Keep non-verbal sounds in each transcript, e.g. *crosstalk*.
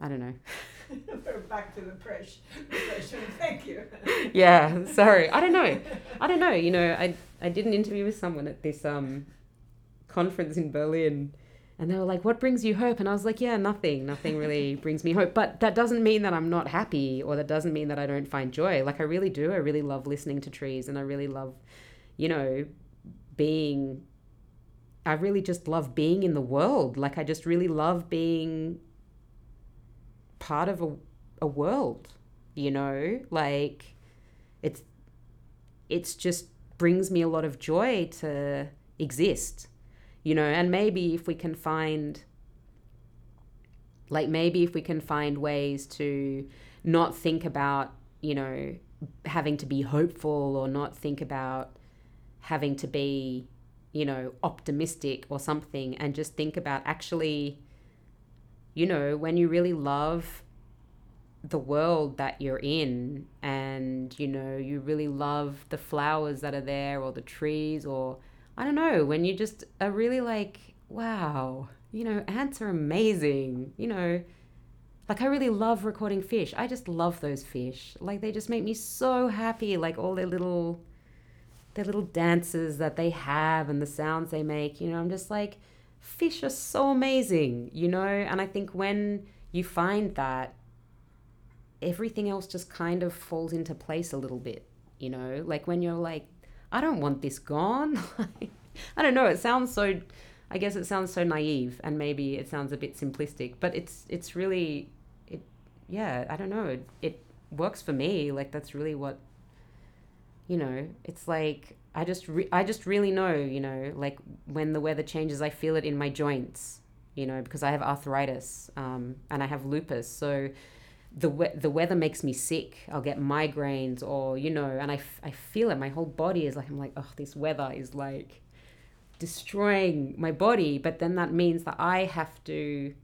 I don't know. *laughs* We're back to the pressure. Thank you. *laughs* yeah, sorry. I don't know. I don't know. You know, I I did an interview with someone at this um conference in Berlin and they were like, What brings you hope? And I was like, Yeah, nothing. Nothing really *laughs* brings me hope. But that doesn't mean that I'm not happy or that doesn't mean that I don't find joy. Like, I really do. I really love listening to trees and I really love, you know, being. I really just love being in the world. Like, I just really love being part of a, a world, you know? Like, it's. It's just brings me a lot of joy to exist you know and maybe if we can find like maybe if we can find ways to not think about you know having to be hopeful or not think about having to be you know optimistic or something and just think about actually you know when you really love the world that you're in and you know you really love the flowers that are there or the trees or I don't know, when you just are really like, wow, you know, ants are amazing, you know. Like I really love recording fish. I just love those fish. Like they just make me so happy. Like all their little their little dances that they have and the sounds they make, you know, I'm just like fish are so amazing, you know? And I think when you find that everything else just kind of falls into place a little bit, you know? Like when you're like I don't want this gone. *laughs* I don't know. It sounds so. I guess it sounds so naive, and maybe it sounds a bit simplistic, but it's it's really, it. Yeah, I don't know. It, it works for me. Like that's really what. You know, it's like I just re- I just really know. You know, like when the weather changes, I feel it in my joints. You know, because I have arthritis, um, and I have lupus, so the we- the weather makes me sick. I'll get migraines or you know, and I, f- I feel it. My whole body is like I'm like, oh, this weather is like destroying my body. But then that means that I have to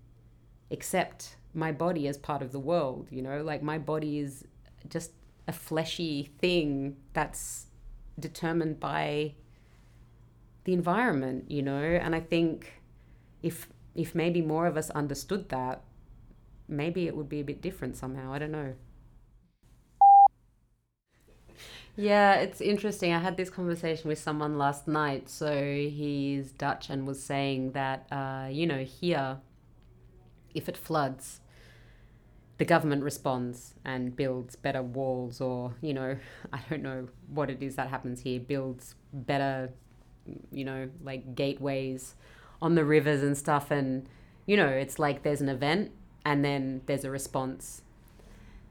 accept my body as part of the world. You know, like my body is just a fleshy thing that's determined by the environment. You know, and I think if if maybe more of us understood that maybe it would be a bit different somehow. I don't know. Yeah, it's interesting. I had this conversation with someone last night. So he's Dutch and was saying that, uh, you know, here, if it floods, the government responds and builds better walls, or, you know, *laughs* I don't know what it is that happens here, builds better, you know, like gateways on the rivers and stuff. And, you know, it's like there's an event and then there's a response.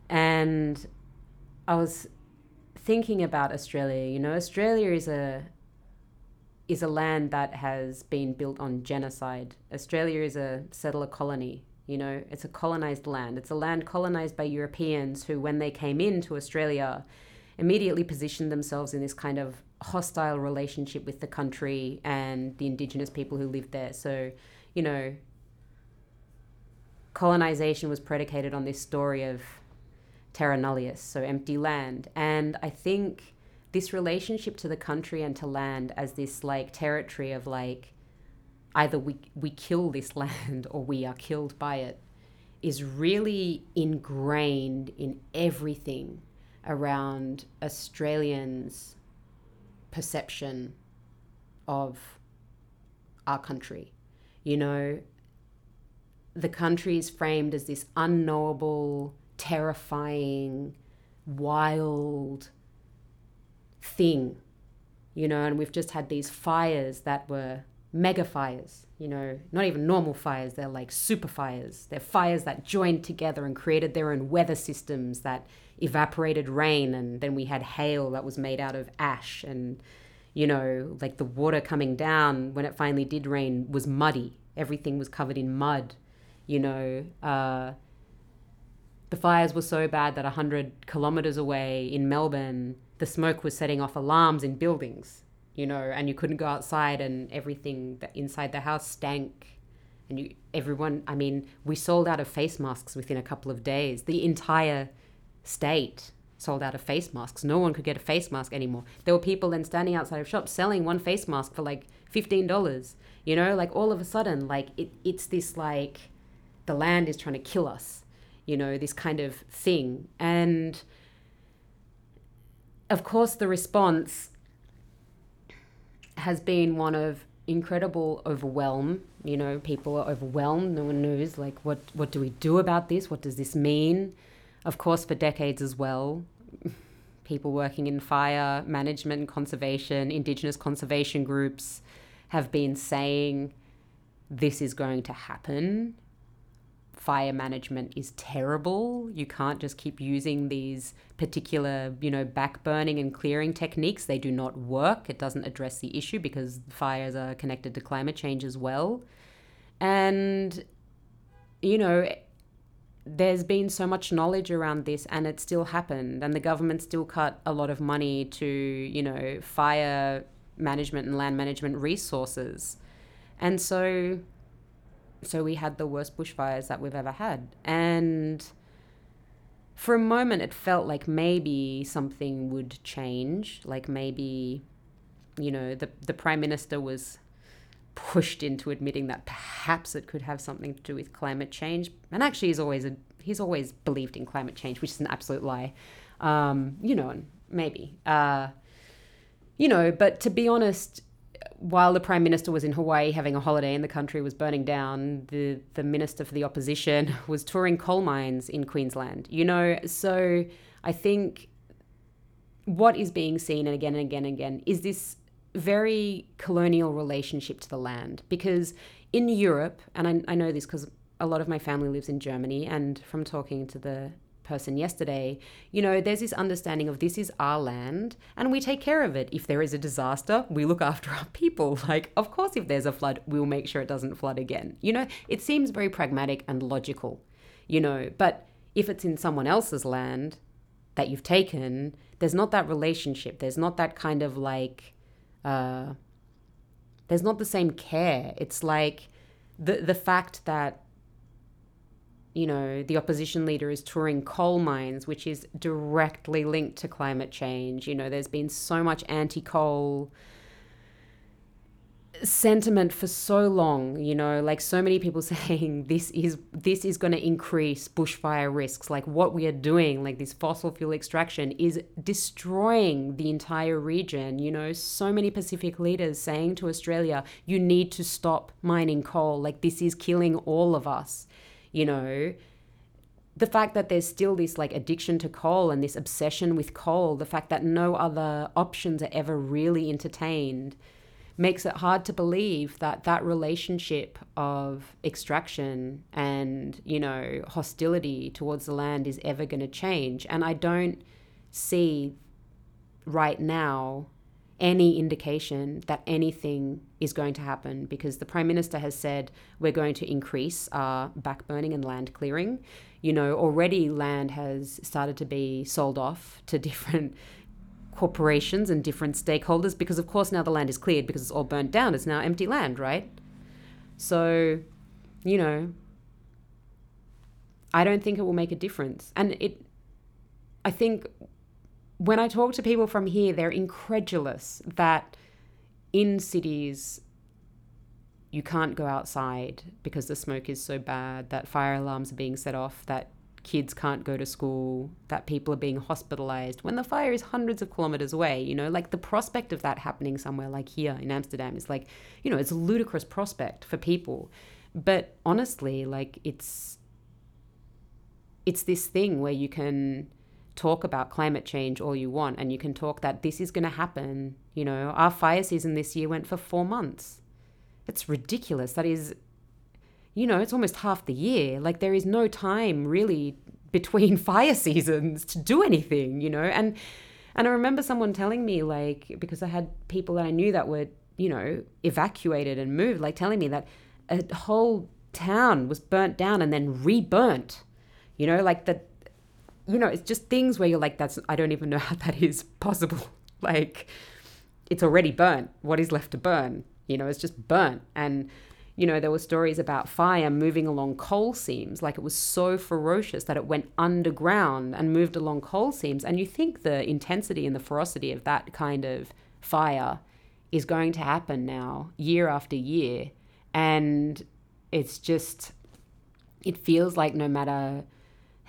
And I was thinking about Australia. You know, Australia is a is a land that has been built on genocide. Australia is a settler colony. You know, it's a colonized land. It's a land colonized by Europeans who, when they came into Australia, immediately positioned themselves in this kind of hostile relationship with the country and the indigenous people who lived there. So, you know, colonization was predicated on this story of terra nullius, so empty land. And I think this relationship to the country and to land as this like territory of like either we we kill this *laughs* land or we are killed by it is really ingrained in everything around Australians' perception of our country. You know, the country is framed as this unknowable, terrifying, wild thing, you know, and we've just had these fires that were mega fires, you know, not even normal fires, they're like super fires. They're fires that joined together and created their own weather systems that evaporated rain, and then we had hail that was made out of ash, and, you know, like the water coming down when it finally did rain was muddy. Everything was covered in mud you know, uh, the fires were so bad that 100 kilometers away in Melbourne, the smoke was setting off alarms in buildings, you know, and you couldn't go outside and everything that inside the house stank. And you, everyone, I mean, we sold out of face masks within a couple of days. The entire state sold out of face masks. No one could get a face mask anymore. There were people then standing outside of shops selling one face mask for like $15. You know, like all of a sudden, like it, it's this like the land is trying to kill us. you know, this kind of thing. And of course, the response has been one of incredible overwhelm. You know, people are overwhelmed. No one knows, like, what, what do we do about this? What does this mean? Of course, for decades as well, *laughs* people working in fire management conservation, Indigenous conservation groups have been saying this is going to happen fire management is terrible. You can't just keep using these particular, you know, backburning and clearing techniques. They do not work. It doesn't address the issue because fires are connected to climate change as well. And, you know, there's been so much knowledge around this and it still happened. And the government still cut a lot of money to, you know, fire management and land management resources. And so so we had the worst bushfires that we've ever had. And for a moment, it felt like maybe something would change. Like maybe, you know, the, the prime minister was pushed into admitting that perhaps it could have something to do with climate change. And actually, he's always a, he's always believed in climate change, which is an absolute lie. Um, you know, maybe. Uh, you know, but to be honest, while the prime minister was in Hawaii having a holiday and the country was burning down, the the minister for the opposition *laughs* was touring coal mines in Queensland. You know, so I think what is being seen and again and again and again is this very colonial relationship to the land because in Europe, and I, I know this because a lot of my family lives in Germany, and from talking to the person yesterday, you know, there's this understanding of this is our land and we take care of it. If there is a disaster, we look after our people. *laughs* Like, of course, if there's a flood, we'll make sure it doesn't flood again. You know, it seems very pragmatic and logical, you know, but if it's in someone else's land that you've taken, there's not that relationship. There's not that kind of like, uh, there's not the same care. It's like the the fact that you know, the opposition leader is touring coal mines, which is directly linked to climate change. You know, there's been so much anti coal sentiment for so long you know like so many people *laughs* saying this is this is going to increase bushfire risks. Like what we are doing like this fossil fuel extraction is destroying the entire region. You know so many pacific leaders saying to australia you need to stop mining coal. Like this is killing all of us you know the fact that there's still this like addiction to coal and this obsession with coal the fact that no other options are ever really entertained makes it hard to believe that that relationship of extraction and you know hostility towards the land is ever going to change. And i don't see right now any indication that anything is going to happen because the Prime Minister has said we're going to increase our backburning and land clearing. You know, already land has started to be sold off to *laughs* different corporations and different stakeholders because, of course, now the land is cleared because it's all burnt down. It's now empty land, right? So, you know, I don't think it will make a difference. And it, I think when I talk to people from here, they're incredulous that in cities you can't go outside because the smoke is so bad, that fire alarms are being set off, that kids can't go to school, that people are being hospitalized when the fire is hundreds of kilometers away. You know, like the prospect of that happening somewhere like here in Amsterdam is like, you know, it's a ludicrous prospect for people. But honestly, like it's it's this thing where you can talk about climate change all you want and you can talk that this is going to happen you know our fire season this year went for 4 months. It's ridiculous. That is you know it's almost half the year. Like there is no time really *laughs* between *laughs* fire seasons to do anything you know? And and I remember someone telling me like because I had people that I knew that were you know evacuated and moved like telling me that a whole town was burnt down and then reburnt you know? Like that you know, it's just things where you're like, that's, I don't even know how that is possible. *laughs* like, it's already burnt. What is left to burn? You know, it's just burnt. And, you know, there were stories about fire moving along coal seams. Like it was so ferocious that it went underground and moved along coal seams. And you think the intensity and the ferocity of that kind of fire is going to happen now, year after year. And it's just, it feels like no matter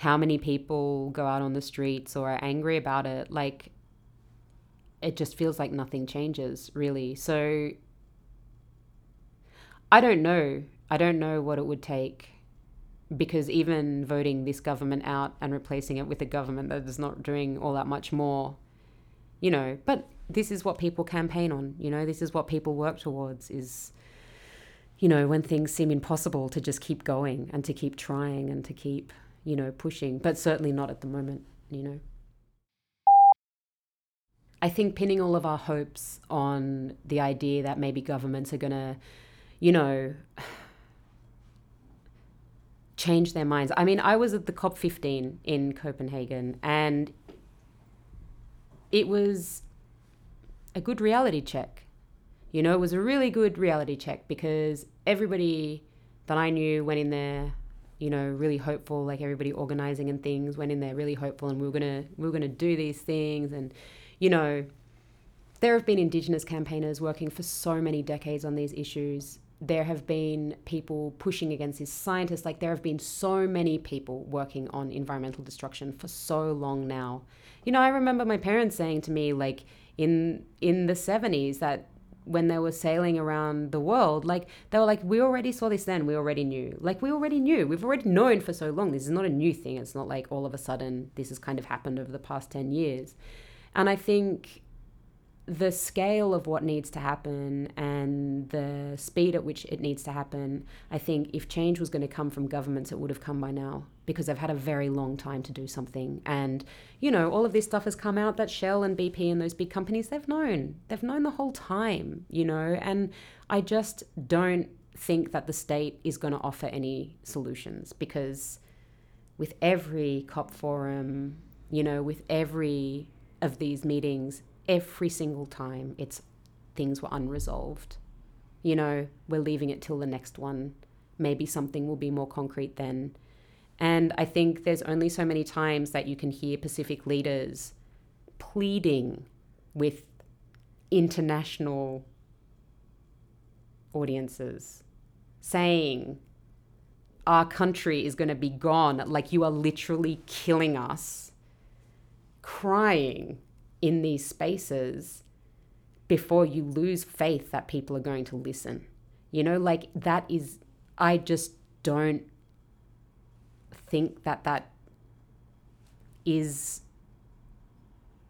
how many people go out on the streets or are angry about it, like it just feels like nothing changes really. So I don't know. I don't know what it would take because even voting this government out and replacing it with a government that is not doing all that much more, you know, but this is what people campaign on, you know, this is what people work towards is you know, when things seem impossible to just keep going and to keep trying and to keep, you know, pushing, but certainly not at the moment, you know. I think pinning all of our hopes on the idea that maybe governments are going to, you know, *sighs* change their minds. I mean, I was at the COP15 in Copenhagen and it was a good reality check. You know, it was a really good reality check because everybody that I knew went in there, you know, really hopeful, like everybody organizing and things went in there really hopeful and we were gonna we were gonna do these things and you know, there have been indigenous campaigners working for so many decades on these issues. There have been people pushing against these scientists. Like there have been so many people working on environmental destruction for so long now. You know, I remember my parents saying to me like in in the 70s that when they were sailing around the world, like they were like, we already saw this then, we already knew. Like we already knew. We've already known for so long. This is not a new thing. It's not like all of a sudden this has kind of happened over the past 10 years. And I think the scale of what needs to happen and the speed at which it needs to happen, I think if change was going to come from governments, it would have come by now because they've had a very long time to do something. And, you know, all of this stuff has come out that Shell and BP and those big companies, they've known. They've known the whole time, you know, and I just don't think that the state is going to offer any solutions because with every COP forum, you know, with every of these meetings, every single time it's things were unresolved. You know, we're leaving it till the next one. Maybe something will be more concrete then. And I think there's only so many times that you can hear Pacific leaders pleading with international audiences, saying, Our country is going to be gone. Like you are literally killing us, crying in these spaces before you lose faith that people are going to listen. You know, like that is, I just don't think that that is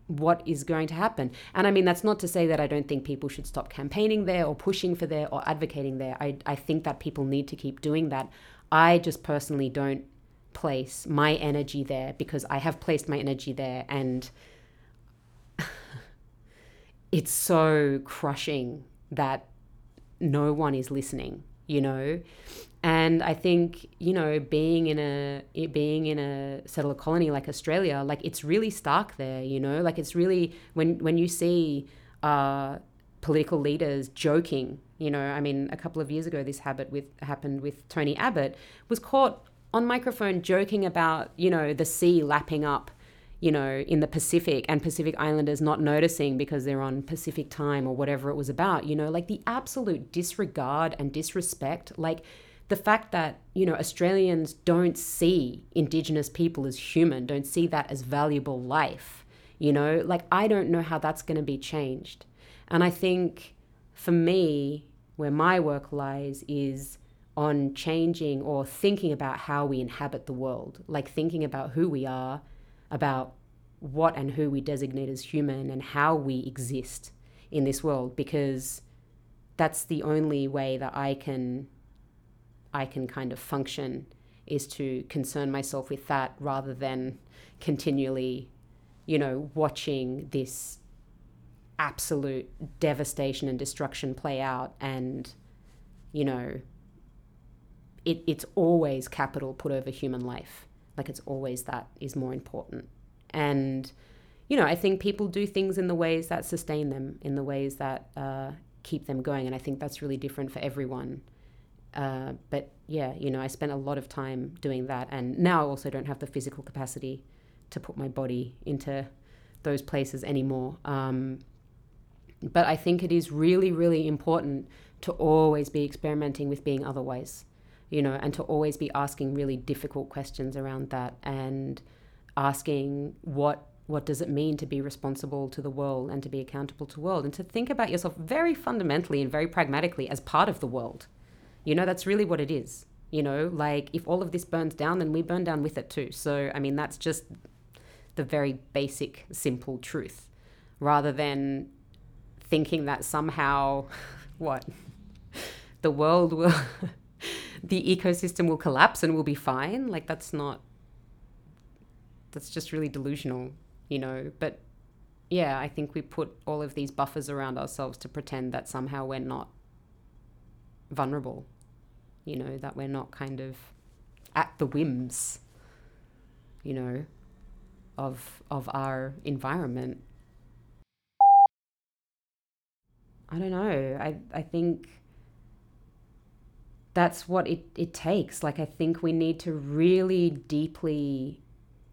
what is going to happen. And I mean, that's not to say that I don't think people should stop campaigning there or pushing for there or advocating there. I, I think that people need to keep doing that. I just personally don't place my energy there because I have placed my energy there and it's so crushing that no one is listening, you know? And I think, you know, being in a being in a settler colony like Australia, like it's really stark there, you know? Like it's really when when you see uh, political leaders joking, you know, I mean, a couple of years ago this habit with happened with Tony Abbott was caught on microphone joking about, you know, the sea lapping up you know, in the Pacific and Pacific Islanders not noticing because they're on Pacific time or whatever it was about, you know, like the absolute disregard and disrespect, like the fact that, you know, Australians don't see Indigenous people as human, don't see that as valuable life, you know, like I don't know how that's going to be changed. And I think for me, where my work lies is on changing or thinking about how we inhabit the world, like thinking about who we are about what and who we designate as human and how we exist in this world because that's the only way that I can I can kind of function is to concern myself with that rather than continually you know watching this absolute devastation and destruction play out and you know it, it's always capital put over human life like it's always that is more important. And, you know, I think people do things in the ways that sustain them, in the ways that uh, keep them going. And I think that's really different for everyone. Uh, but yeah, you know, I spent a lot of time doing that. And now I also don't have the physical capacity to put my body into those places anymore. Um, but I think it is really, really important to always be experimenting with being otherwise you know, and to always be asking really difficult questions around that and asking what what does it mean to be responsible to the world and to be accountable to world and to think about yourself very fundamentally and very pragmatically as part of the world. You know, that's really what it is. You know, like if all of this burns down, then we burn down with it too. So, I mean, that's just the very basic, simple truth rather than thinking that somehow, *laughs* what? The world will, *laughs* the ecosystem will collapse and we'll be fine. Like, that's not, that's just really delusional, you know? But yeah, I think we put all of these buffers around ourselves to pretend that somehow we're not vulnerable, you know, that we're not kind of at the whims, you know, of of our environment. I don't know. I I think that's what it, it takes. Like I think we need to really deeply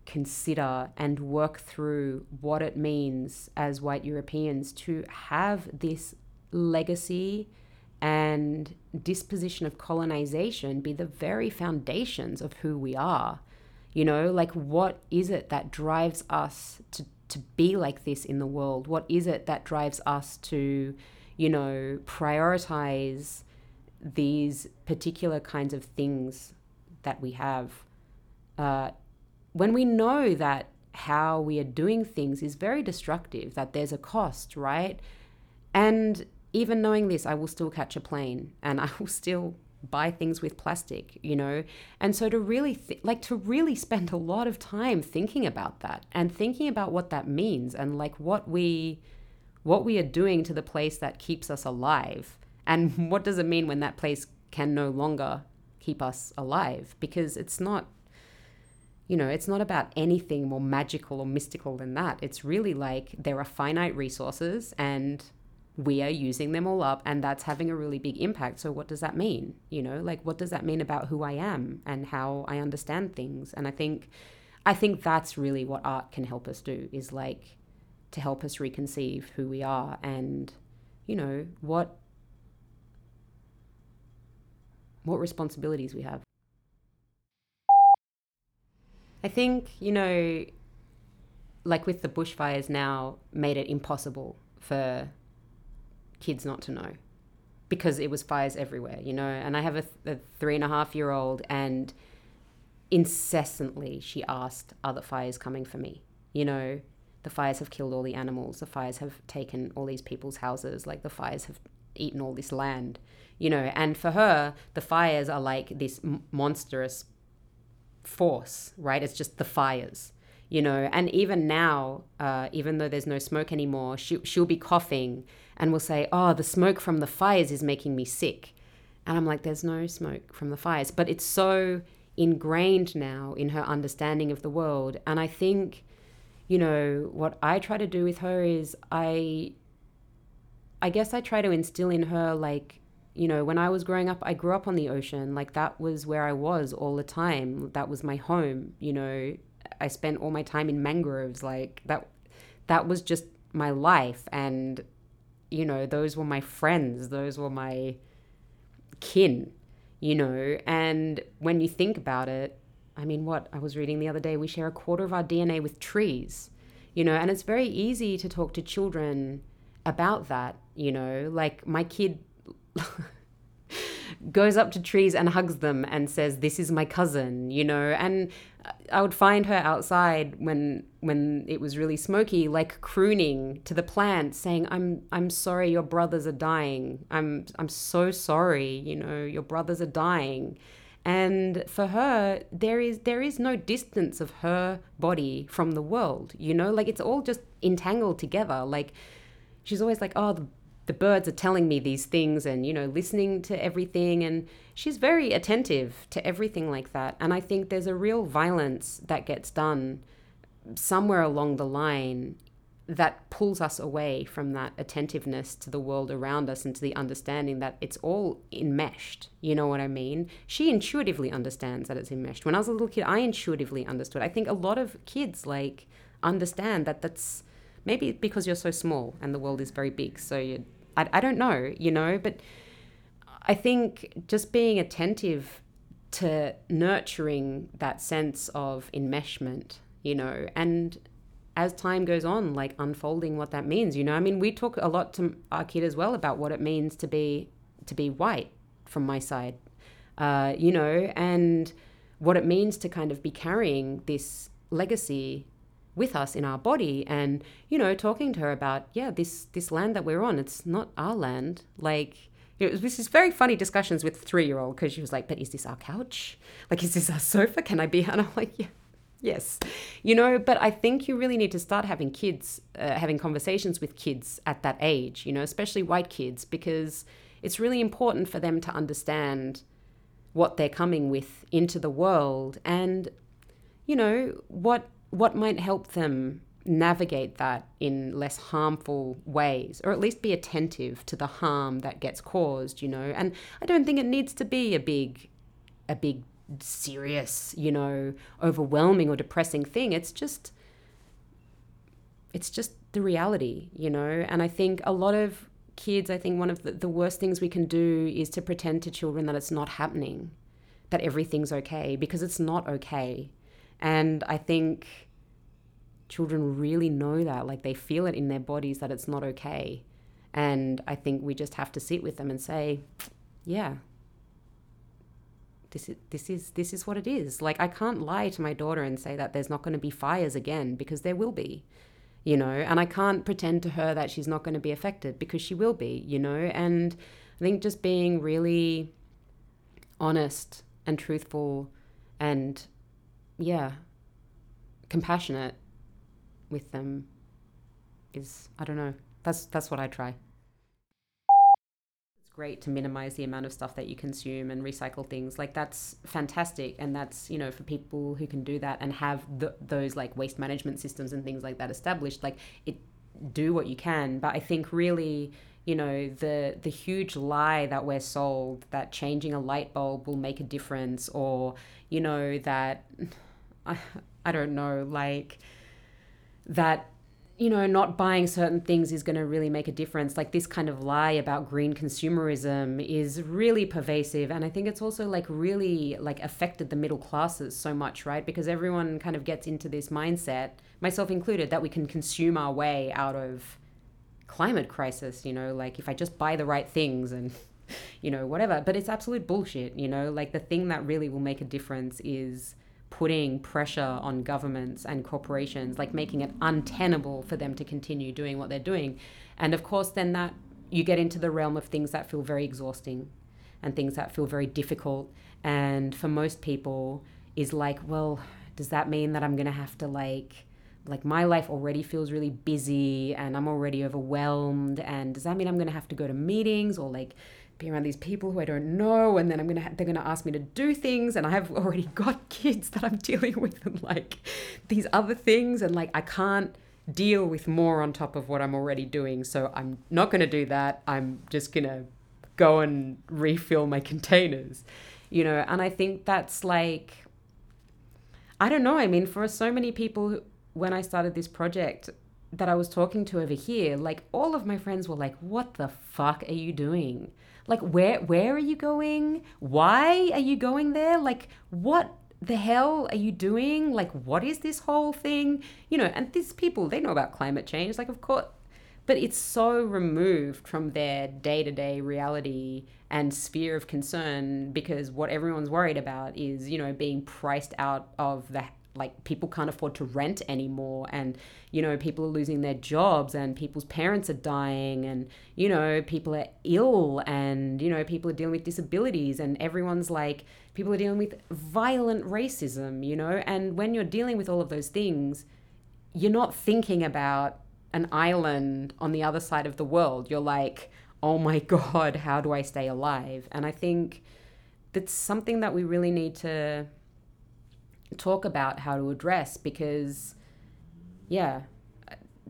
consider and work through what it means as white Europeans to have this legacy and disposition of colonization be the very foundations of who we are. You know, like what is it that drives us to, to be like this in the world? What is it that drives us to, you know, prioritize these particular kinds of things that we have? Uh, when we know that how we are doing things is very destructive, that there's a cost, right? And even knowing this, I will still catch a plane and *laughs* I will still buy things with plastic, you know? And so to really, th- like, to really spend a lot of time thinking about that and thinking about what that means and like what we, what we are doing to the place that keeps us alive. And *laughs* what does it mean when that place can no longer keep us alive? Because it's not, you know, it's not about anything more magical or mystical than that. It's really like there are finite resources and we are using them all up and that's having a really big impact so what does that mean you know like what does that mean about who i am and how i understand things and i think i think that's really what art can help us do is like to help us reconceive who we are and you know what what responsibilities we have i think you know like with the bushfires now made it impossible for kids not to know because it was fires everywhere, you know. And I have a, th- a three and a half year old, and incessantly she asked, Are the fires coming for me? You know, the fires have killed all the animals, the fires have taken all these people's houses, like the fires have eaten all this land, you know. And for her, the fires are like this m- monstrous force, right? It's just the fires you know and even now uh, even though there's no smoke anymore she, she'll be coughing and will say, Oh, the smoke from the fires is making me sick. And I'm like, There's no smoke from the fires. But it's so ingrained now in her understanding of the world. And I think, you know, what I try to do with her is I I guess I try to instill in her like, you know, when I was growing up, I grew up on the ocean. Like that was where I was all the time. That was my home, you know. I spent all my time in mangroves like that that was just my life and you know, those were my friends, those were my kin, you know. And when you think about it, I mean, what I was reading the other day, we share a quarter of our DNA with trees, you know, and it's very easy to talk to children about that, you know, like my kid. *laughs* goes up to trees and hugs them and says this is my cousin you know and I would find her outside when when it was really smoky, like crooning to the plants, saying, "I'm I'm sorry, your brothers are dying. I'm I'm so sorry. You know, your brothers are dying." And for her, there is there is no distance of her body from the world. You know, like it's all just entangled together. Like she's always like, "Oh, the the birds are telling me these things and you know listening to everything and she's very attentive to everything like that and i think there's a real violence that gets done somewhere along the line that pulls us away from that attentiveness to the world around us and to the understanding that it's all enmeshed. You know what I mean? She intuitively understands that it's enmeshed. When I was a little kid, I intuitively understood. I think a lot of kids like understand that that's maybe because you're so small and the world is very big. So you I, I don't know, you know, but I think just being attentive to nurturing that sense of enmeshment, you know, and as time goes on, like unfolding what that means, you know. I mean, we talk a lot to our kid as well about what it means to be to be white from my side, uh, you know, and what it means to kind of be carrying this legacy with us in our body and you know talking to her about yeah this this land that we're on it's not our land. Like it was this is very funny discussions with three year old because she was like but is this our couch? Like is this our sofa? Can i be? *laughs* And i'm like yeah yes. You know but i think you really need to start having kids uh, having conversations with kids at that age you know especially white kids because it's really important for them to understand what they're coming with into the world and you know what what might help them navigate that in less harmful ways or at least be attentive to the harm that gets caused you know? And i don't think it needs to be a big a big serious you know overwhelming or depressing thing. It's just it's just the reality you know? And i think a lot of kids i think one of the, the worst things we can do is to pretend to children that it's not happening that everything's okay because it's not okay and I think children really know that. Like they feel it in their bodies that it's not okay. And I think we just have to sit with them and say, yeah, this is this is this is what it is. Like I can't lie to my daughter and say that there's not going to be fires again because there will be. You know, and I can't pretend to her that she's not going to be affected because she will be, you know, and I think just being really honest and truthful and yeah, compassionate with them is I don't know. That's that's what I try. It's great to minimize the amount of stuff that you consume and recycle things. Like that's fantastic and that's, you know, for people who can do that and have the, those like waste management systems and things like that established, like it do what you can, but I think really you know the the huge lie that we're sold that changing a light bulb will make a difference or you know that I, I don't know, like that you know, not buying certain things is going to really make a difference. Like this kind of lie about green consumerism is really pervasive. And I think it's also like really like affected the middle classes so much, right? Because everyone kind of gets into this mindset, myself included, that we can consume our way out of climate crisis, you know, like if I just buy the right things and, *laughs* you know, whatever. But it's absolute bullshit, you know, like the thing that really will make a difference is putting pressure on governments and corporations, like making it untenable for them to continue doing what they're doing. And of course, then that you get into the realm of things that feel very exhausting and things that feel very difficult. And for most people, is like, well, does that mean that I'm going to have to like, like my life already feels really busy and I'm already overwhelmed? And does that mean I'm going to have to go to meetings or like, be around these people who I don't know, and then I'm gonna ha- they're gonna ask me to do things, and I have already *laughs* got kids that I'm dealing with, and like these other things, and like I can't deal with more on top of what I'm already doing, so I'm not gonna do that. I'm just gonna go and refill my containers, you know. And I think that's like, I don't know. I mean, for so many people, when I started this project, that I was talking to over here, like all of my friends were like, "What the fuck are you doing?" Like where where are you going? Why are you going there? Like what the hell are you doing? Like what is this whole thing? You know and these people they know about climate change like of course but it's so removed from their day-to-day reality and sphere of concern because what everyone's worried about is you know being priced out of the like people can't afford to rent anymore and you know people are losing their jobs and people's parents are dying and you know people are ill and you know people are dealing with disabilities and everyone's like people are dealing with violent racism you know? And when you're dealing with all of those things you're not thinking about an island on the other side of the world. You're like oh my *laughs* god how do i stay alive? And i think that's something that we really need to talk about how to address because, yeah,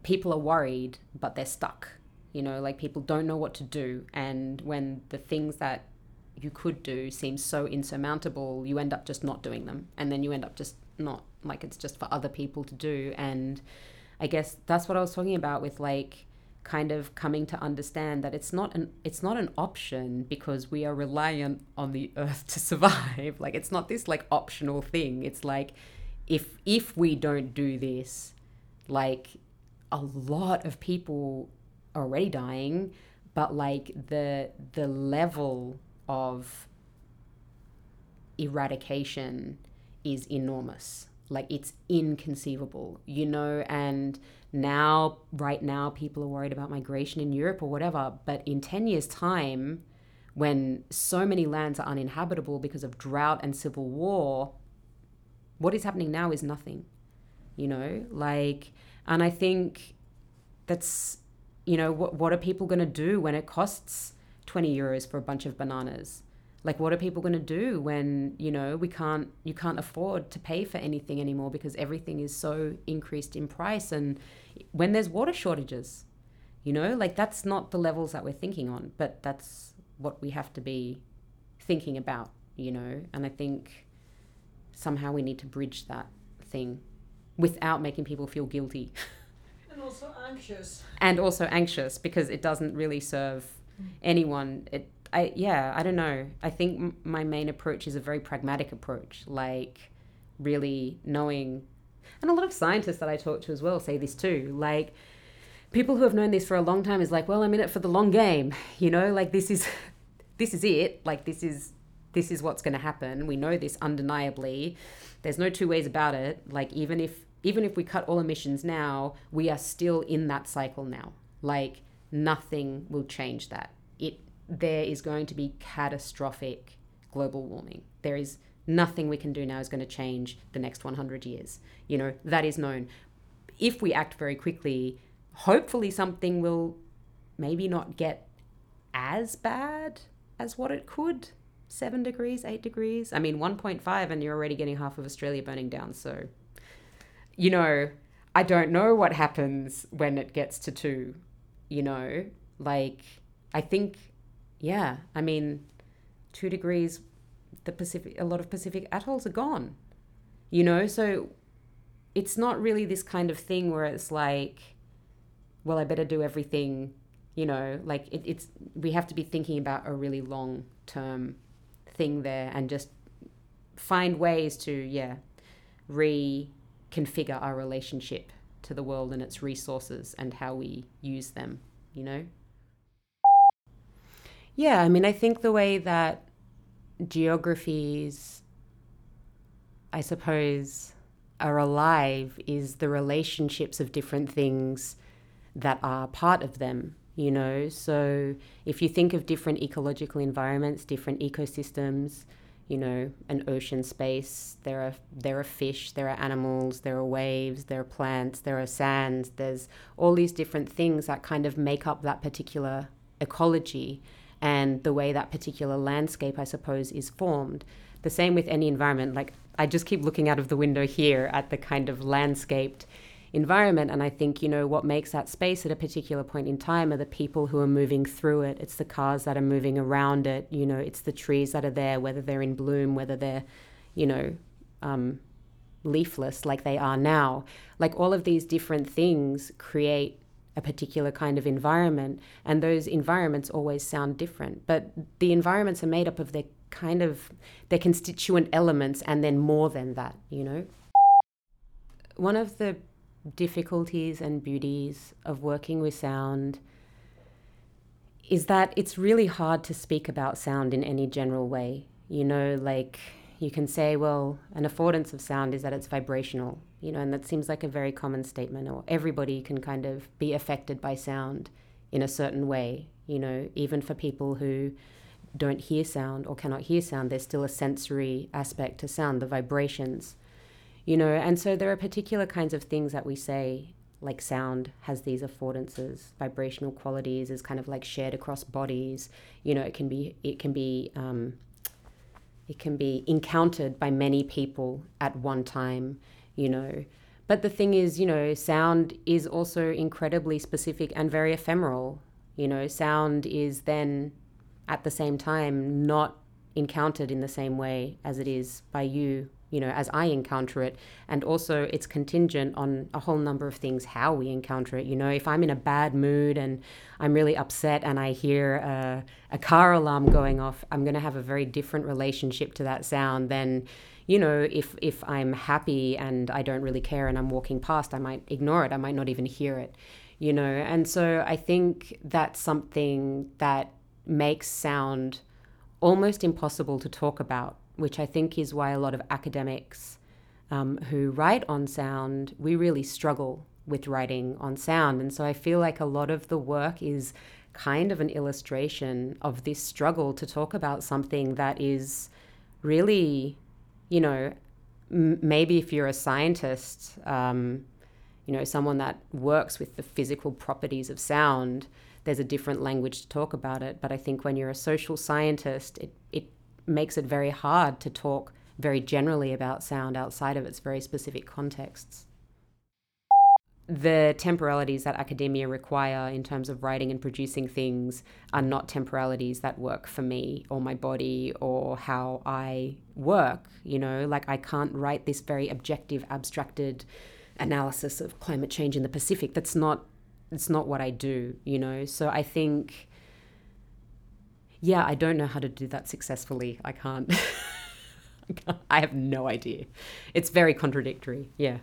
people are worried, but they're stuck. You know, like people don't know what to do. And when the things that you could do seem so insurmountable, you end up just not doing them. And then you end up just not, like, it's just for other people to do. And I guess that's what I was talking about with like kind of coming to understand that it's not an it's not an option because we are reliant on the earth to *laughs* survive. Like it's not this like optional thing. It's like if if we don't do this like a lot of people are already dying but like the the level of eradication is enormous. Like it's inconceivable you know and now right now people are worried about migration in Europe or whatever but in 10 years time when so many lands are uninhabitable because of drought and civil war what is happening now is nothing you know? Like and i think that's you know what what are people going to do when it costs 20 euros for a bunch of bananas like what are people going to do when you know we can't you can't afford to pay for anything anymore because everything is so increased in price and when there's water shortages you know? Like that's not the levels that we're thinking on but that's what we have to be thinking about you know? And i think somehow we need to bridge that thing without making people feel guilty. *laughs* And also anxious. and also anxious because it doesn't really serve mm. anyone. It I yeah, I don't know. I think my main approach is a very pragmatic approach, like really knowing, and a lot of scientists that I talk to as well say this too. Like people who have known this for a long time is like, well, I'm in it for the long game, *laughs* you know, like this is, *laughs* this is it, like this is, this is what's going to happen. We know this undeniably. There's no two ways about it. Like even if even if we cut all emissions now, we are still in that cycle now. Like nothing will change that. It there is going to be catastrophic global warming. There is nothing we can do now is going to change the next 100 years. You know, that is known. If we act very quickly, hopefully something will maybe not get as bad as what it could. Seven degrees, eight degrees. I mean, 1.5, and you're already getting half of Australia burning down. So, you know, I don't know what happens when it gets to two. You know, like, I think yeah, I mean, two degrees, the Pacific, a lot of Pacific atolls are gone. You know, so it's not really this kind of thing where it's like, well, I better do everything. You know, like it, it's we have to be thinking about a really long term thing there and just find ways to yeah reconfigure our relationship to the world and its resources and how we use them. You know. Yeah, I mean, I think the way that geographies, I suppose, are alive is the relationships of different things that are part of them, you know? So if you think of different ecological environments, different ecosystems, you know, an ocean space, there are there are fish, there are animals, there are waves, there are plants, there are sands, there's all these different things that kind of make up that particular ecology and the way that particular landscape, I suppose, is formed. The same with any environment. Like, I just keep looking out of the window here at the kind of landscaped environment, and I think, you know, what makes that space at a particular point in time are the people who are moving through it. It's the cars that are moving around it, you know, it's the trees that are there, whether they're in bloom, whether they're, you know, um, leafless like they are now. Like, all of these different things create a particular kind of environment and those environments always sound different. But the environments are made up of their kind of their constituent elements and then more than that you know? One of the difficulties and beauties of working with sound is that it's really hard to speak about sound in any general way you know like you can say well an affordance of sound is that it's vibrational you know, and that seems like a very common statement, or everybody can kind of be affected by sound in a certain way, you know, even for people who don't hear sound or cannot hear sound, there's still a sensory aspect to sound, the vibrations, you know, and so there are particular kinds of things that we say, like sound has these affordances, vibrational qualities is kind of like shared across bodies, you know, it can be, it can be, um, it can be encountered by many people at one time you know. But the thing is, you know, sound is also incredibly specific and very ephemeral. You know, sound is then at the same time not encountered in the same way as it is by you you know, as I encounter it. And also, it's contingent on a whole number of things how we encounter it. You know, if I'm in a bad mood and I'm really upset and I hear a, a car alarm going off, I'm going to have a very different relationship to that sound than, you know, if, if I'm happy and I don't really care and I'm walking past, I might ignore it. I might not even hear it, you know. And so I think that's something that makes sound almost impossible to talk about which I think is why a lot of academics um, who write on sound, we really struggle with writing on sound. And so I feel like a lot of the work is kind of an illustration of this struggle to talk about something that is really, you know, m- maybe if you're a scientist, um, you know, someone that works with the physical properties of sound, there's a different language to talk about it. But I think when you're a social scientist, it, it makes it very hard to talk very generally about sound outside of its very specific contexts. The temporalities that academia require in terms of writing and producing things are not temporalities that work for me or my body or how I work. You know, like I can't write this very objective, abstracted analysis of climate change in the Pacific. That's not it's not what I do, you know. So I think yeah, I don't know how to do that successfully. *laughs* I can't. I have no idea. It's very contradictory. Yeah.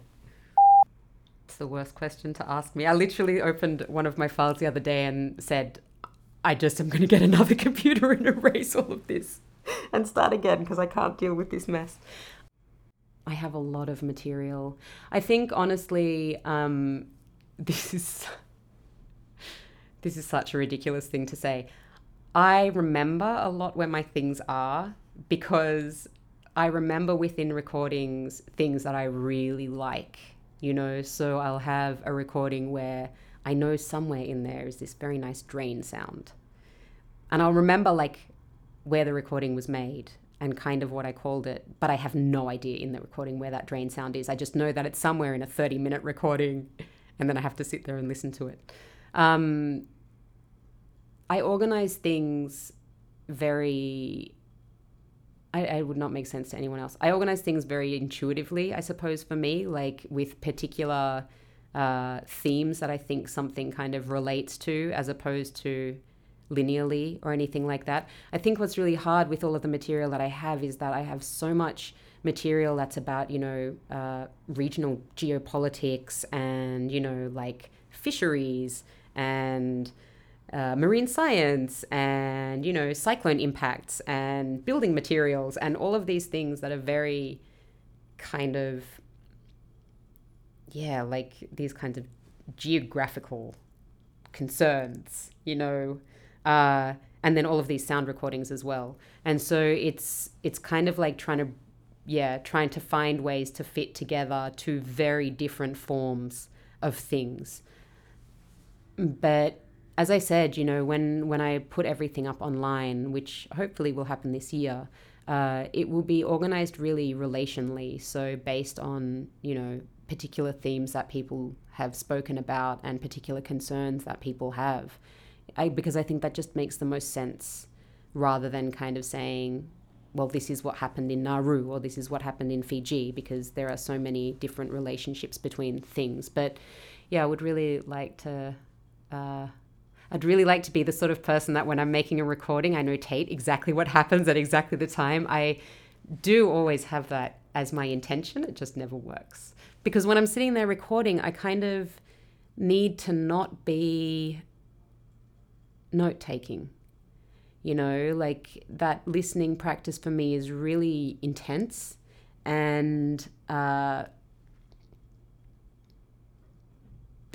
It's the worst question to ask me. I literally opened one of my files the other day and said, I just am going to get another *laughs* computer and erase all of this and start again because I can't deal with this mess. I have a lot of material. I think honestly, um, *laughs* this is this is such a ridiculous thing to say. I remember a lot where my things are because I remember within recordings things that I really like, you know. So I'll have a recording where I know somewhere in there is this very nice drain sound. And I'll remember like where the recording was made and kind of what I called it, but I have no idea in the recording where that drain sound is. I just know that it's somewhere in a 30 minute recording and then I have to sit there and listen to it. Um, I organize things very. I, I would not make sense to anyone else. I organize things very intuitively, I suppose, for me, like with particular uh, themes that I think something kind of relates to, as opposed to linearly or anything like that. I think what's really hard with all of the material that I have is that I have so much material that's about, you know, uh, regional geopolitics and, you know, like fisheries and uh, marine science and you know cyclone impacts and building materials and all of these things that are very kind of yeah like these kinds of geographical concerns you know uh, and then all of these sound recordings as well. And so it's it's kind of like trying to yeah trying to find ways to fit together two very different forms of things. But as I said, you know, when when I put everything up online, which hopefully will happen this year, uh, it will be organized really relationally. So based on you know particular themes that people have spoken about and particular concerns that people have, I, because I think that just makes the most sense, rather than kind of saying, well, this is what happened in Nauru or this is what happened in Fiji, because there are so many different relationships between things. But yeah, I would really like to. Uh, I'd really like to be the sort of person that when I'm making a recording, I notate exactly what happens at exactly the time. I do always have that as my intention, it just never works. Because when I'm sitting there recording, I kind of need to not be note taking. You know, like that listening practice for me is really intense and uh,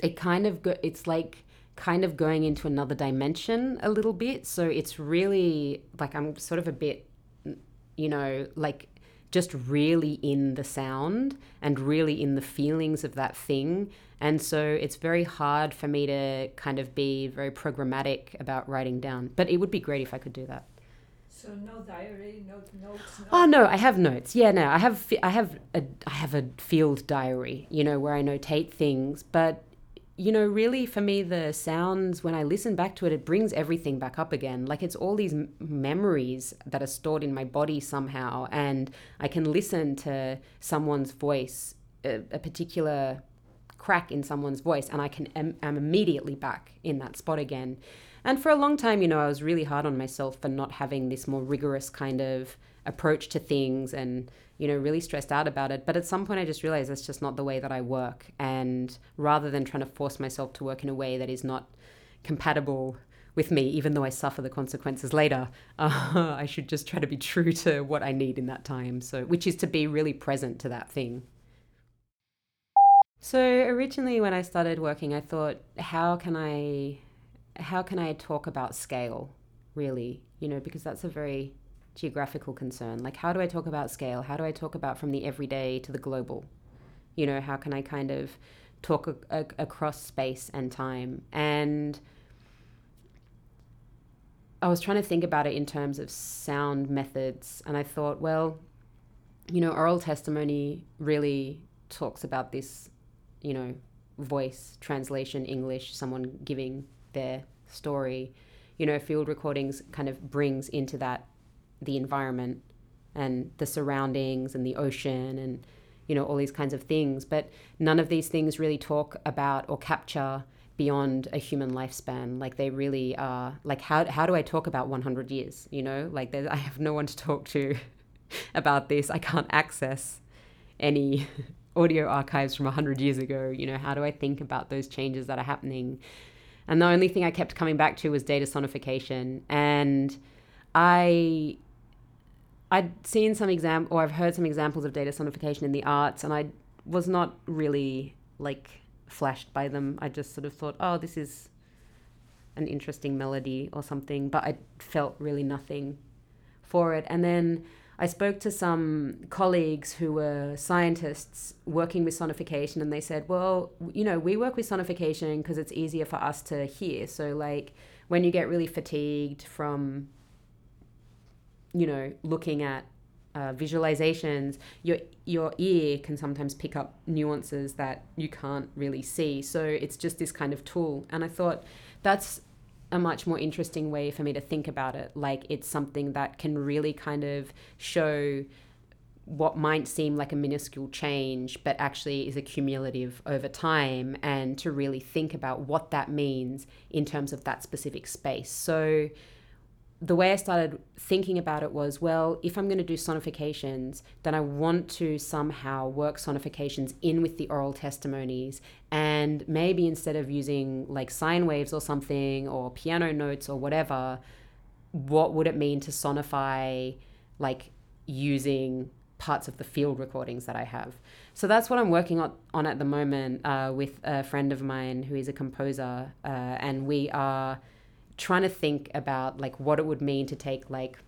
it kind of go, it's like kind of going into another dimension a little bit. So it's really like I'm sort of a bit, you know, like just really in the sound and really in the feelings of that thing. And so it's very hard for me to kind of be very programmatic about writing down. But it would be great if I could do that. So no diary, no notes. No oh no, I have notes. Yeah, no, I have I have a I have a field diary, you know, where I notate things, but you know, really for me, the sounds, when I listen back to it, it brings everything back up again. Like it's all these m- memories that are stored in my body somehow. And I can listen to someone's voice, a, a particular crack in someone's voice, and I can am, am immediately back in that spot again. And for a long time, you know, I was really hard on myself for not having this more rigorous kind of approach to things and you know really stressed out about it. But at some point i just realized that's just not the way that i work. And rather than trying to force myself to work in a way that is not compatible with me even though i suffer the consequences later uh, *laughs* i should just try to be true to what i need in that time. So which is to be really present to that thing. So originally when i started working i thought how can i how can i talk about scale really? You know because that's a very geographical concern. Like, how do I talk about scale? How do I talk about from the everyday to the global? You know, how can I kind of talk a, a, across space and time? And I was trying to think about it in terms of sound methods, and I thought, well, you know, oral testimony really talks about this, you know, voice, translation, English, someone giving their story. You know, field recordings kind of brings into that the environment and the surroundings and the ocean and you know all these kinds of things. But none of these things really talk about or capture beyond a human lifespan. Like they really are like how, how do i talk about 100 years you know? Like i have no one to talk to *laughs* about this. I can't access any *laughs* audio archives from 100 years ago. You know how do i think about those changes that are happening? And the only thing i kept coming back to was data sonification. And i I'd seen some exam or I've heard some examples of data sonification in the arts, and I was not really like flashed by them. I just sort of thought, oh, this is an interesting melody or something, but I felt really nothing for it. And then I spoke to some colleagues who were scientists working with sonification, and they said, well, you know, we work with sonification because it's easier for us to hear. So, like, when you get really fatigued from you know, looking at uh, visualizations, your your ear can sometimes pick up nuances that you can't really see. So it's just this kind of tool. And I thought that's a much more interesting way for me to think about it. Like it's something that can really kind of show what might seem like a minuscule change, but actually is a cumulative over time, and to really think about what that means in terms of that specific space. So the way I started thinking about it was well, if I'm going to do sonifications, then I want to somehow work sonifications in with the oral testimonies. And maybe instead of using like sine waves or something or piano notes or whatever, what would it mean to sonify like using parts of the field recordings that I have? So that's what I'm working on, on at the moment uh, with a friend of mine who is a composer. Uh, and we are trying to think about like what it would mean to take like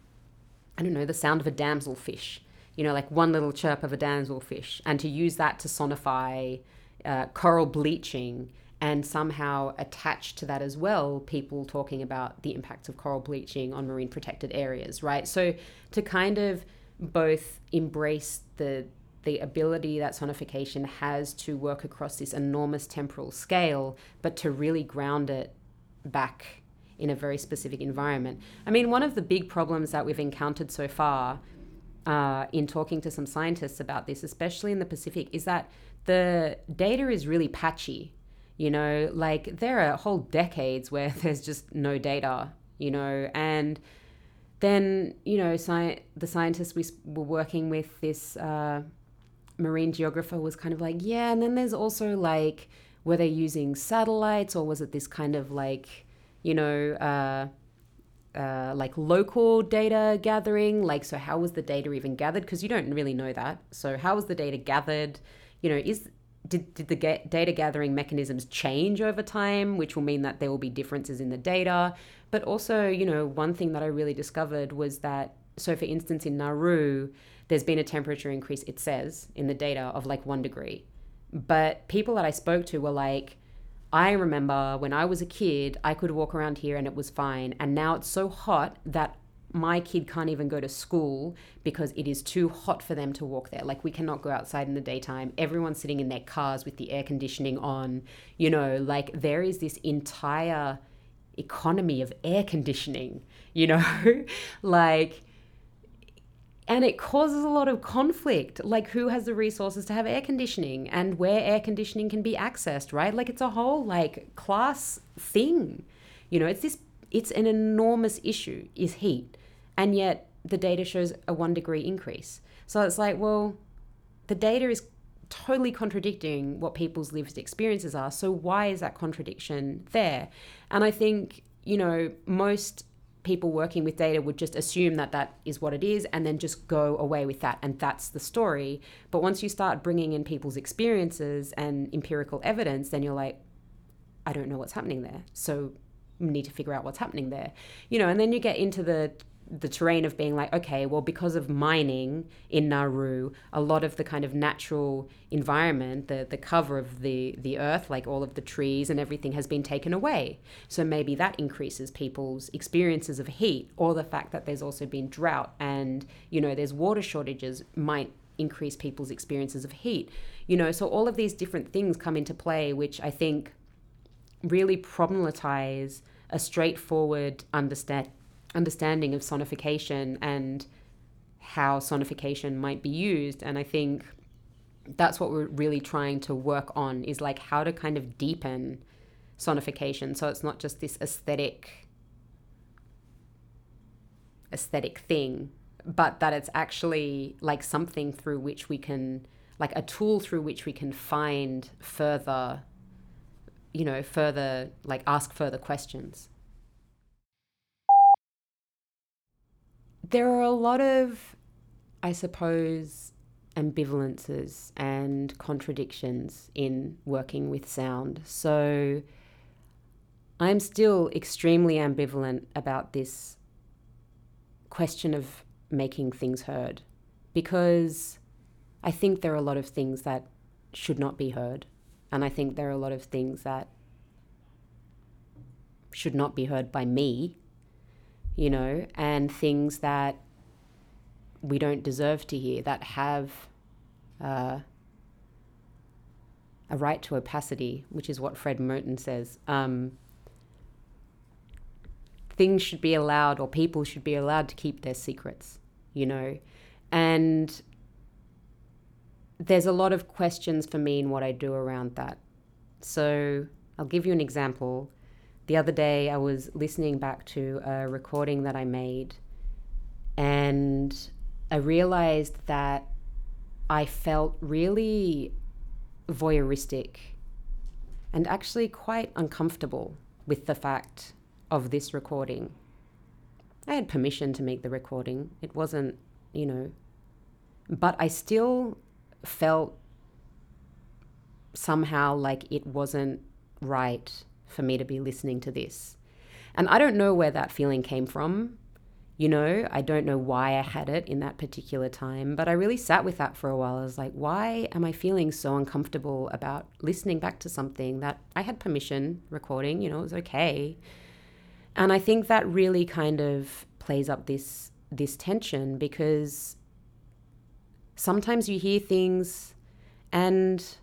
I don't know the sound of a damselfish, you know, like one little chirp of a damselfish, and to use that to sonify uh, coral bleaching and somehow attach to that as well people talking about the impacts of coral bleaching on marine protected areas, right? So to kind of both embrace the the ability that sonification has to work across this enormous temporal scale, but to really ground it back in a very specific environment. I mean, one of the big problems that we've encountered so far uh, in talking to some scientists about this, especially in the Pacific, is that the data is really patchy. You know, like there are whole decades where *laughs* there's just no data, you know, and then, you know, sci- the scientists we were working with, this uh, marine geographer was kind of like, yeah, and then there's also like, were they using satellites or was it this kind of like, you know, uh, uh, like local data gathering. Like, so how was the data even gathered? Because you don't really know that. So, how was the data gathered? You know, is did, did the data gathering mechanisms change over time, which will mean that there will be differences in the data. But also, you know, one thing that I really discovered was that, so for instance, in Nauru, there's been a temperature increase, it says in the data, of like one degree. But people that I spoke to were like, I remember when I was a kid, I could walk around here and it was fine. And now it's so hot that my kid can't even go to school because it is too hot for them to walk there. Like we cannot go outside in the daytime. Everyone's sitting in their cars with the air conditioning on. You know, like there is this entire economy of air conditioning, you know? *laughs* like and it causes a lot of conflict. Like who has the resources to have air conditioning and where air conditioning can be accessed right? Like it's a whole like class thing. You know it's this it's an enormous issue is heat. And yet the data shows a one degree increase. So it's like well the data is totally contradicting what people's lived experiences are. So why is that contradiction there? And i think you know most people working with data would just assume that that is what it is and then just go away with that and that's the story. But once you start bringing in people's experiences and empirical evidence then you're like i don't know what's happening there so need to figure out what's happening there. You know and then you get into the the terrain of being like, okay, well, because of mining in Nauru, a lot of the kind of natural environment, the, the cover of the, the earth, like all of the trees and everything, has been taken away. So maybe that increases people's experiences of heat, or the fact that there's also been drought and, you know, there's water shortages might increase people's experiences of heat. You know, so all of these different things come into play, which I think really problematize a straightforward understand understanding of sonification and how sonification might be used. And I think that's what we're really trying to work on is like how to kind of deepen sonification so it's not just this aesthetic aesthetic thing but that it's actually like something through which we can like a tool through which we can find further you know further like ask further questions there are a lot of, I suppose, ambivalences and contradictions in working with sound. So I'm still extremely ambivalent about this question of making things heard because I think there are a lot of things that should not be heard. And I think there are a lot of things that should not be heard by me you know, and things that we don't deserve to hear that have uh, a right to opacity, which is what Fred Moten says. Um, things should be allowed, or people should be allowed to keep their secrets, you know, and there's a lot of questions for me in what I do around that. So I'll give you an example the other day I was listening back to a recording that I made and I realized that I felt really voyeuristic and actually quite uncomfortable with the fact of this recording. I had permission to make the recording. It wasn't, you know, but I still felt somehow like it wasn't right for me to be listening to this. And I don't know where that feeling came from. You know, I don't know why I had it in that particular time, but I really sat with that for a while. I was like, why am I feeling so uncomfortable about listening back to something that I had permission recording? You know, it was okay. And I think that really kind of plays up this this tension because sometimes you hear things and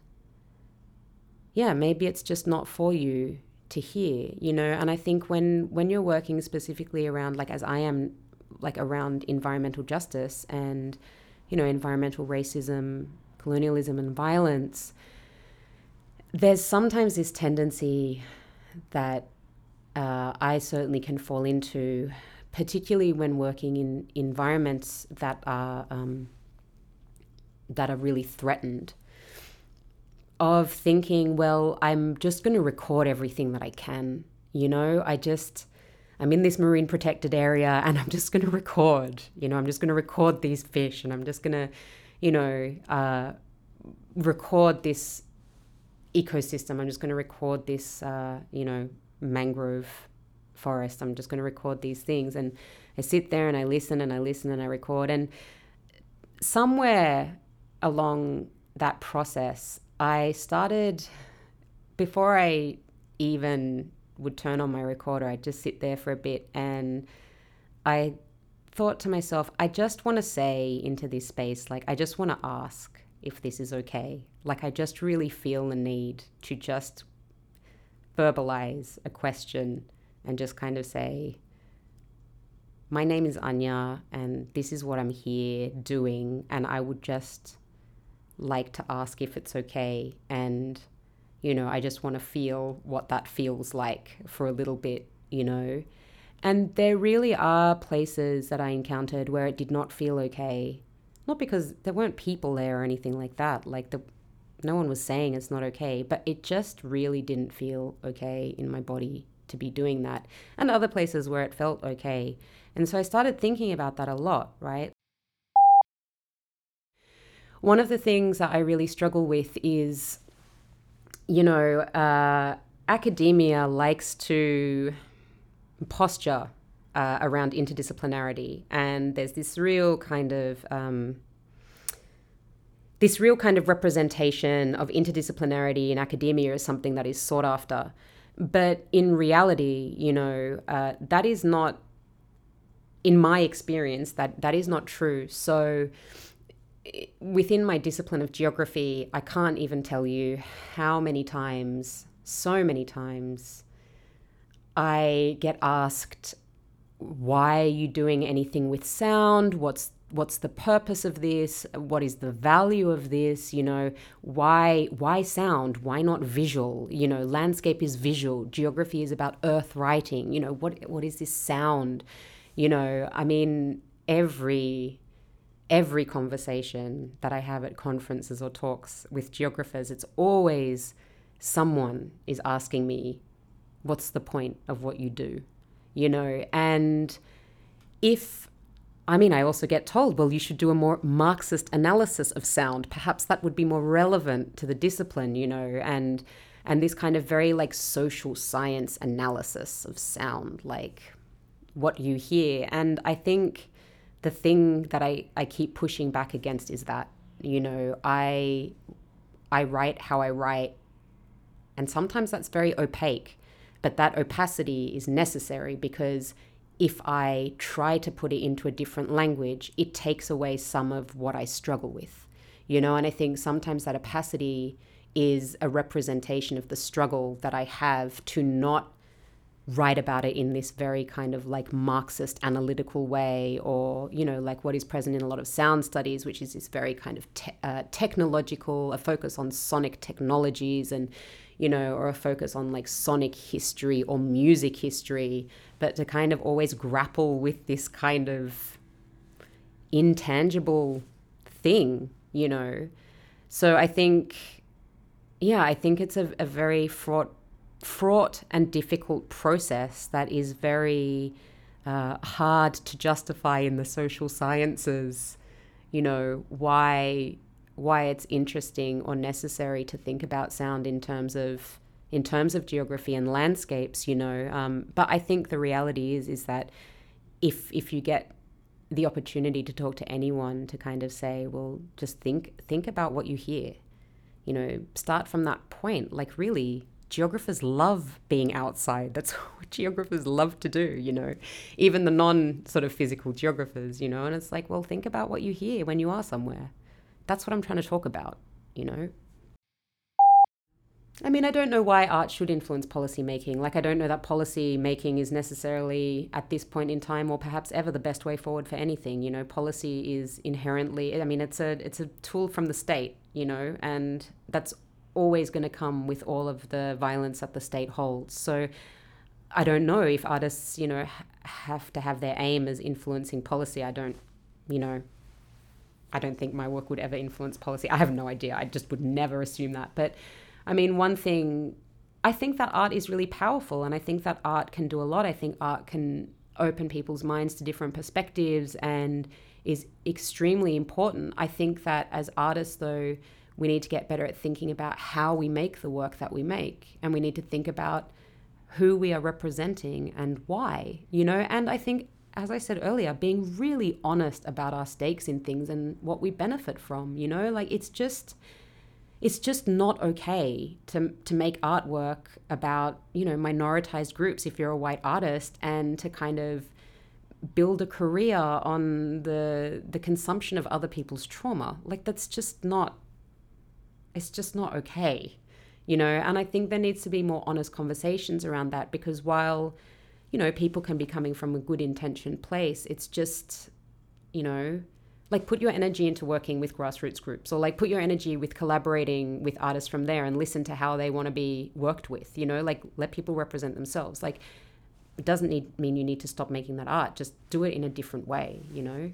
yeah, maybe it's just not for you to hear you know? And i think when when you're working specifically around like as i am like around environmental justice and you know environmental racism colonialism and violence there's sometimes this tendency that uh, i certainly can fall into particularly when working in environments that are um, that are really threatened of thinking, well, I'm just going to record everything that I can. You know, I just, I'm in this marine protected area *laughs* and I'm just going to record. You know, I'm just going to record these fish and I'm just going to, you know, uh, record this ecosystem. I'm just going to record this, uh, you know, mangrove forest. I'm just going to record these things. And I sit there and I listen and I listen and I record. And somewhere along that process, I started before I even would turn on my recorder, I'd just sit there for a bit and I thought to myself, I just want to say into this space, like, I just want to ask if this is okay. Like, I just really feel the need to just verbalize a question and just kind of say, My name is Anja, and this is what I'm here doing. And I would just like to ask if it's okay. And, you know, I just want to feel what that feels like for a little bit, you know. And there really are places that I encountered where it did not feel okay. Not because there weren't people there or anything like that. Like the no one was saying it's not okay, but it just really didn't feel okay in my body to be doing that. And other places where it felt okay. And so I started thinking about that a lot, right? One of the things that I really struggle with is, you know, uh, academia likes to posture uh, around interdisciplinarity, and there's this real kind of um, this real kind of representation of interdisciplinarity in academia is something that is sought after. But in reality, you know, uh, that is not, in my experience, that that is not true. So within my discipline of geography, I can't even tell you how many times, so many times, I get asked, why are you doing anything with sound? What's what's the purpose of this? What is the value of this? You know, why why sound? Why not visual? You know, landscape is visual. Geography is about earth writing. You know, what what is this sound? You know, I mean, every every conversation that I have at conferences or talks with geographers, it's always someone is asking me what's the point of what you do? You know, and if I mean, I also get told, well, you should do a more Marxist analysis of sound. Perhaps that would be more relevant to the discipline, you know, and and this kind of very like social science analysis of sound, like what you hear. And I think the thing that I, I keep pushing back against is that, you know, I I write how I write, and sometimes that's very opaque. But that opacity is necessary because if I try to put it into a different language, it takes away some of what I struggle with. You know, and I think sometimes that opacity is a representation of the struggle that I have to not write about it in this very kind of like Marxist analytical way, or, you know, like what is present in a lot of sound studies, which is this very kind of te- uh, technological, a focus on sonic technologies and, you know, or a focus on like sonic history or music history, but to kind of always grapple with this kind of intangible thing, you know. So I think, yeah, I think it's a, a very fraught, fraught and difficult process that is very uh, hard to justify in the social sciences. You know why why it's interesting or necessary to think about sound in terms of in terms of geography and landscapes, you know. Um, but I think the reality is is that if if you get the opportunity to talk to anyone to kind of say, well, just think think about what you hear. You know, start from that point. Like really, geographers love being outside. *laughs* That's what geographers love to do, you know. Even the non sort of physical geographers, you know. And it's like, well, think about what you hear when you are somewhere. That's what I'm trying to talk about, you know? I mean, I don't know why art should influence policy making. Like, I don't know that policy making is necessarily at this point in time, or perhaps ever, the best way forward for anything. You know, policy is inherently. I mean, it's a it's a tool from the state. You know, and that's always going to come with all of the violence that the state holds. So, I don't know if artists, you know, have to have their aim as influencing policy. I don't, you know, I don't think my work would ever influence policy. I have no idea. I just would never assume that. But I mean, one thing, I think that art is really powerful and I think that art can do a lot. I think art can open people's minds to different perspectives and is extremely important. I think that as artists, though, we need to get better at thinking about how we make the work that we make. And we need to think about who we are representing and why, you know? And I think as I said earlier, being really honest about our stakes in things and what we benefit from, you know, like it's just it's just not okay to to make artwork about, you know, minoritized groups if you're a white artist and to kind of build a career on the the consumption of other people's trauma. Like that's just not it's just not okay. You know, and I think there needs to be more honest conversations around that because while you know, people can be coming from a good intention place, it's just you know, like put your energy into working with grassroots groups or like put your energy with collaborating with artists from there and listen to how they want to be worked with you know? Like let people represent themselves. Like it doesn't need mean you need to stop making that art. Just do it in a different way you know